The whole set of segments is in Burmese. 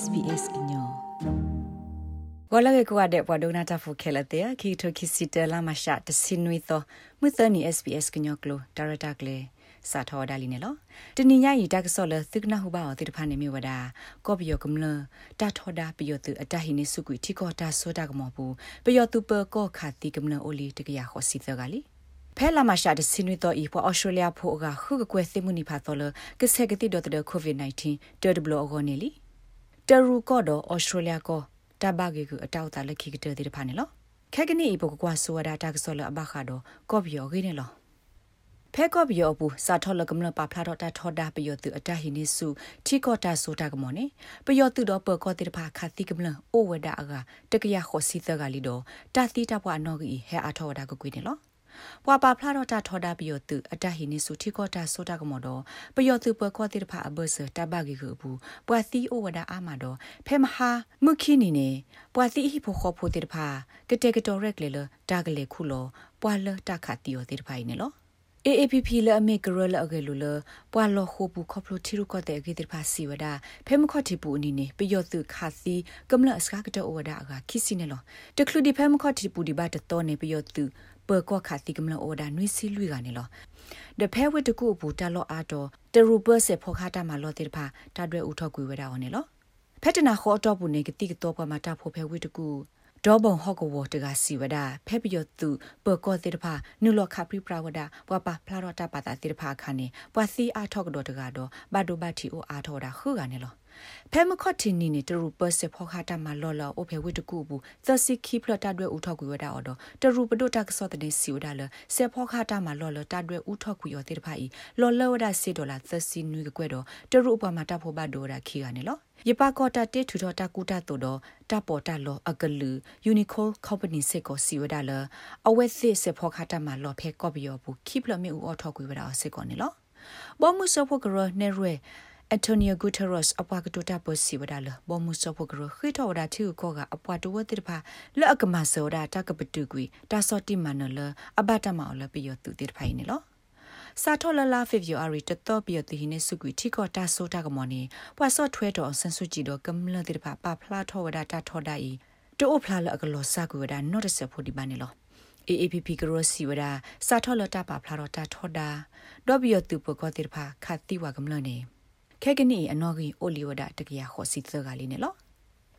SBS ညောဝလာကေကွာတဲ့ပဒုနာတာဖိုခဲလက်တဲ့ခီထိုခီစီတလာမရှာတစင်နွေသောမြသနီ SBS ညောကလိုဒါရတာကလေစာထောဒါလီနေလောတနိညာရီတက်ဆောလသကနာဟုဘာအတိတဖာနေမြဝဒါကောပယောကမလတာထောဒါပယောသူအတဟိနေစုကွီတီကောတာဆိုတာကမောဘူးပယောသူပကောခါတိကမလအိုလီတကရခောစီသကလီဖဲလာမရှာတဲ့စင်ဝီတော့ဤပေါ်အော်စတြေးလျဖို့ကခုကကွယ်သိမှုနိဖာတော်လကဆက်ကတိတော့တဲ့ကိုဗစ် -19 တော်ဒဘလောဂောနေလီ တရူကောတော့အော်စတြေးလျကောတဘဂေကူအတောက်တာလက်ခိကတဲ့တဲ့ဖာနေလောခက်ကနေဤပေါ်ကွာဆိုရတာတက်ဆောလအဘခါတော့ကော့ဘီယောဂေးနေလောဖဲကော့ဘီယောဘူးစာထောလကမလပါဖလာတော့တာထောတာပယောသူအတဟိနေစုထီကောတာဆိုတာကမောနေပယောသူတော့ပကောတိတဖာခါတိကမလအိုဝဒအကတကရခောစီသကလီတော့တာတိတဘွားနော်ကြီးဟဲအထောဝဒကကွေးနေလော ပွာပါဖလာတော့တာထောတာပယောသူအတဟိနေစုထီကောတာဆိုတာကမောတော့ပယောသူပကောတိတဖာအဘဆတဘဂီကူဘူးပွာသီအိုဝဒအာမတော့ဖဲမဟာမုခိနီနေပွာသီဟိဖိုခောဖိုတိတဖာကတဲ့ကတော်ရက်လေလတာကလေခုလောပွာလတခတ်တီယောတိတဖာနေလော AAPP လအမေကရလအကလူလပွာလခိုပူခေါပလိုတီရုကတဲ့ဂိတဖာစီဝဒဖဲမခော့တီပူအနီနေပယောသူခါစီကမလအစကကတောဝဒအကခိစီနေလောတခလူဒီဖဲမခော့တီပူဒီဘတ်တော်နေပယောသူ ပကောခါစီကမလအိုဒါနွေစီလွိကနေလောတဖဲဝတ်တကူပူတလောအာတော်တရူပစေဖောခါတာမလောတိဖာတတွဲဥထောက်ကွေဝဒဟောနေလောဖက်တနာခေါ်တော့ပူနေကတိကတော့ပမာတာဖိုဖဲဝတ်တကူဒေါဘုံဟော့ကဝတကစီဝဒဖဲပီယတုပကောတိတဖာနုလခပရိပရဝဒပပဖလာရတာပတာတိတဖာခါနေပစီအားထော့ကတော့တကတော့ဘဒိုဘတီအိုအားထော့တာခုကနေလော ဖဲမခော့တီနီနီတရူပစေဖောခါတာမလောလောအိုဖေဝိတကူဘူးသစီခိဖလတာတွေဥထောက်ကွေဝဒအော်တော့တရူပဒိုတက်ဆော့တဲ့စီဝဒလစေဖောခါတာမလောလောတာတွေဥထောက်ကွေရောတိတဖာဤလောလောဝဒစေဒေါ်လာသစီနွေကွဲတော့တရူပမာတာဖိုဘဒိုရာခီကနေလောယပကောတာတေထူတော်တာကူတာတိုတော့တပေါ်တာလောအကလူယူနီကိုကော်ပနီစေကိုစီဝဒါလအဝဲစစ်စဖောခတာမလောဖဲကော့ဘီယောဘူးခိပလမေဦးအော်ထောက်ကွေဝဒါစေကောနေလောဘောမှုစဖို့ကရနေရဲ အန်တိုနီယိုဂူတာရော့စ်အပွားကတိုတာပစီဝဒါလဘောမှုစဖို့ကရခိထောဝဒါတီကိုကအပွားတဝတိတဖာလက်အကမဆောဒါတကပတူကွီတာစောတိမနလအဘတာမောလပီယောတူတိတဖိုင်နေလောစာထောလလာဖေဗူအာရီတတော့ပြတိဟိနေစုကွီထီကောတာဆိုတာကမောနီပွာဆော့ထွဲတော်ဆန်ဆုကြည့်တော့ကမ္လတိဖာပါဖလာထောဝဒတာထောဒိုင်တိုဖလာလအကလောစာကွေဝဒနော့တဆဖို့ဒီပါနေလော AAPP ကရောစီဝဒစာထောလတာပါဖလာတော့တာထောဒါတော့ပြတူပကောတိဖာခတ်တိဝကမလနေ ခဲကနီအနော်ကြီးအိုလီဝဒတကရခောစီသကလေးနေလော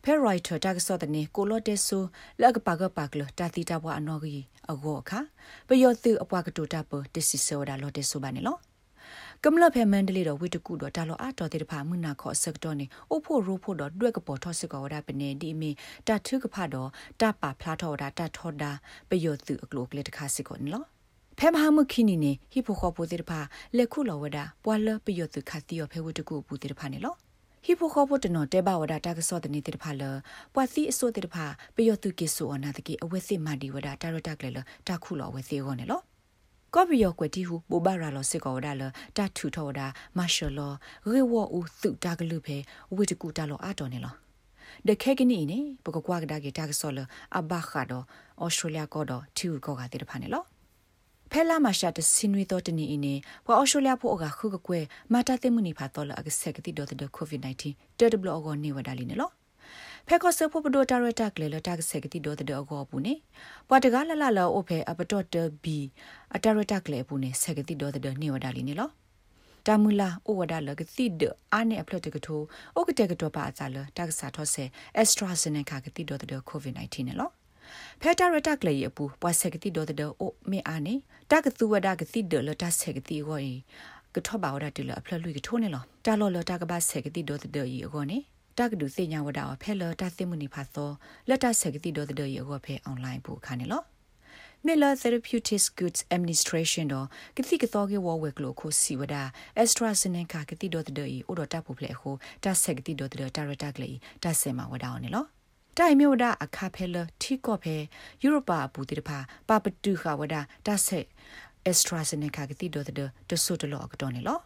ဖဲရိုက်တာတက်ဆော့တဲ့နေကိုလော့တဲဆူလက်ကပါကပါကလတာတီတာဘွားအနော်ကြီးအကောအခါပယောသူအပွားကတူတာပတစီဆောဒါလော့တဲဆူပါနေလောကမလဖဲမန်ဒလီတော့ဝိတကူတော့တာလောအာတော်တဲ့ဖာမှုနာခော့ဆက်တော့နေအိုဖို့ရိုးဖို့တော့တွက်ကပေါ်ထော့စစ်ကောဒါပနေဒီမီတာထုကဖတ်တော့တပါဖလာထော်ဒါတထော်ဒါပယောသူအကလိုကလက်တခါစစ်ကောနေလော ဖဲမဟာမခိနီနေဟိဖိုခောပိုတဲ့ဖာလက်ခုလောဝဒါပွာလပယောသူခတ်တီယောဖဲဝိတကူပူတဲ့ဖာနေလောဟီဖိုခေါပိုတနော်တဲဘဝဒတာကစောတနေတဲ့ဖာလပွာစီအစိုးတဲ့ဖာပယောတုကိဆိုအနာတကိအဝဲစစ်မဒီဝဒတာရတက်လေလတခုလောဝဲစီကောနေလောကော်ပီယောကွတီဟုဘူဘာရာလောစစ်ကောဒါလတာထူထောဒါမာရှယ်လောရေဝအူသုတာကလူဖေဝိတကူတာလောအာတော်နေလောဒခဲကနီနေပကကွာကဒါကေတာကဆောလအဘခါဒိုဩစတြေးလျကောတော့ထူကောကတဲ့ဖာနေလော ဖဲလာမရှာတစင်ဝီတော့တနေအင်းပွာအော်စတြေးလျဖို့ကခုကကွဲမာတာသိမှုနေဖာတော့လအကဆက်ကတိတော့တဲ့ကိုဗစ် -19 တက်ဒဘလောကောနေဝဒါလီနေလောဖဲကောဆဖို့ပဒိုတာရတာကလေလတာကဆက်ကတိတော့တဲ့အောကောပူနေပွာတကားလလလောအိုဖဲအပတော့တဘီအတာရတာကလေပူနေဆက်ကတိတော့တဲ့နေဝဒါလီနေလောတာမူလာအိုဝဒါလကတိဒအာနေအပလတ်တကထိုအိုကတဲ့ကတော့ပါအစားလတာကစားတော့ဆဲအက်စထရာဇနေကာကတိတော့တဲ့ကိုဗစ် -19 နေလော ဖဲတာရတက်လေယပူပွားဆက်ကတိဒေါ်တဲ့အိုမေအာနေတကသူဝဒကတိဒေါ်လတာဆက်ကတိကိုကထောပါဝဒတူလအဖလလူကထိုးနေလောတာလောလတာကဘာဆက်ကတိဒေါ်တဲ့ဤအကောနေတကဒုစေညာဝဒအဖဲလတာသိမှုနေဖာသောလက်တာဆက်ကတိဒေါ်တဲ့ဤအကောဖဲအွန်လိုင်းပို့ခါနေလော Miller Therapeutics Goods Administration တော့ကတိကတော့ကေဝဝဲကလိုကိုစီဝဒ AstraZeneca ကတိတော့တဲ့ဤအိုတော့တပ်ဖို့ဖလေဟိုတဆက်ကတိတော့တဲ့တာရတာကလေးတဆဲမှာဝဒအောင်နော် တိုင်မြို့ဒအခါဖဲလထီကော့ဖဲယူရိုပါဘူးတိတဖာပပတူခါဝဒတဆက်အက်စထရာဇနေကာကတိဒိုဒတဆုတလောကတော့နေလော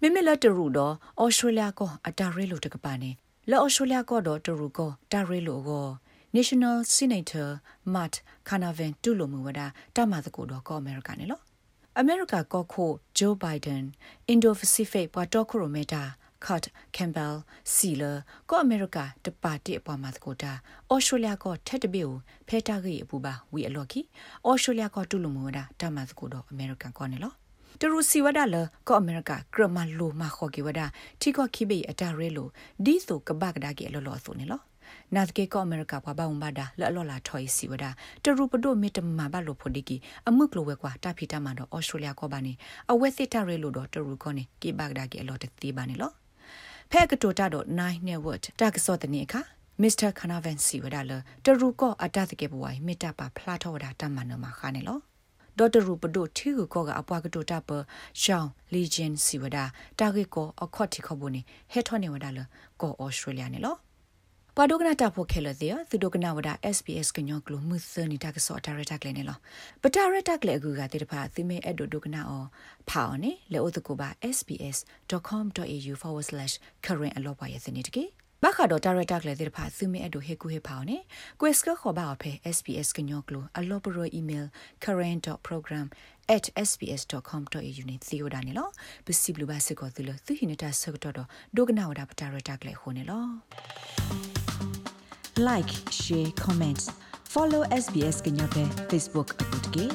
မိမိလက်တရူတော့အော်စတြေးလျကောအတာရဲလိုတကပါနေလောအော်စတြေးလျကောတော့တရူကောတာရဲလိုကော National Senator Matt Canavan တူလိုမူဝဒတမသကိုတော့ကောအမေရိကန်နေလောအမေရိကကောခိုဂျိုးဘိုင်ဒန်အင်ဒိုပစိဖိတ်ပွာတော့ခရိုမီတာ Kurt Campbell Sealer ကိုအမေရိကတပါတိအပေါ်မှာတကိုတာဩစတြေးလျကထက်တပိကိုဖဲတာကြီးအပူပါဝီအလော်ကီဩစတြေးလျကတူလူမူဒါတမတ်ကိုတော့အမေရိကန်ကောနေလောတရူစီဝဒါလကောအမေရိကဂရမလိုမခေါ်ကီဝဒါတီကောခိဘေအတာရဲလိုဒီဆိုကဘကဒါကေလောလောဆိုနေလောနာသကေကောအမေရိကဘဘာဝမဒါလောလောလာထော်စီဝဒါတရူပဒိုမီတမဘလိုဖိုဒီကီအမှုကလိုဝဲကွာတာဖီတာမန်တော့ဩစတြေးလျကောပါနေအဝဲစစ်တာရဲလိုတော့တရူကောနေကေဘကဒါကေအလောတသေးပါနေလော ဖဲကတိုတာတော့9 network တာကစောတနေခါမစ္စတာခနာဗန်စီဝဒါလတရူကောအတတ်ကေဘဝိုင်မေတ္တာပါဖလာထောဝဒါတမန်နမခါနေလောဒေါ်တရူပဒိုထီကိုကောကအပွားကတိုတာပရှောင်းလီဂျင်စီဝဒါတာဂေကိုအခေါတ်တီခဘုန်ဟက်ထောနေဝဒါလကောဩစတြေးလျနေလော ပဒုကနာတာဖိုခဲလတဲ့သူဒုကနာဝဒါ SBS ကညောကလိုမှုသနေတာကစောတာရတာကလေးနေလောပတာရတာကလေးအကူကတိတဖာသီမဲအဲ့ဒုဒုကနာအောဖောင်းနေလေဥတကူပါ sbs.com.au/current အလောပါရဲ့စနေတကေဘာခါတော့ဒါရတာကလေးတဲ့ဖာသူမဲအတူဟေကူဟေဖောင်းနေကွက်စကခေါ်ပါအဖေ SBS ကညောကလိုအလောပရိုအီးမေးလ် current.program@sbs.com.au နဲ့သီယိုဒါနေလောပစီဘလူဘာစကောသူလသူဟိနတာဆကတော့ဒိုကနာဝဒါပတာရတာကလေးဟိုနေလော like share comment follow SBS ကညောပဲ Facebook အပုတ်ကေ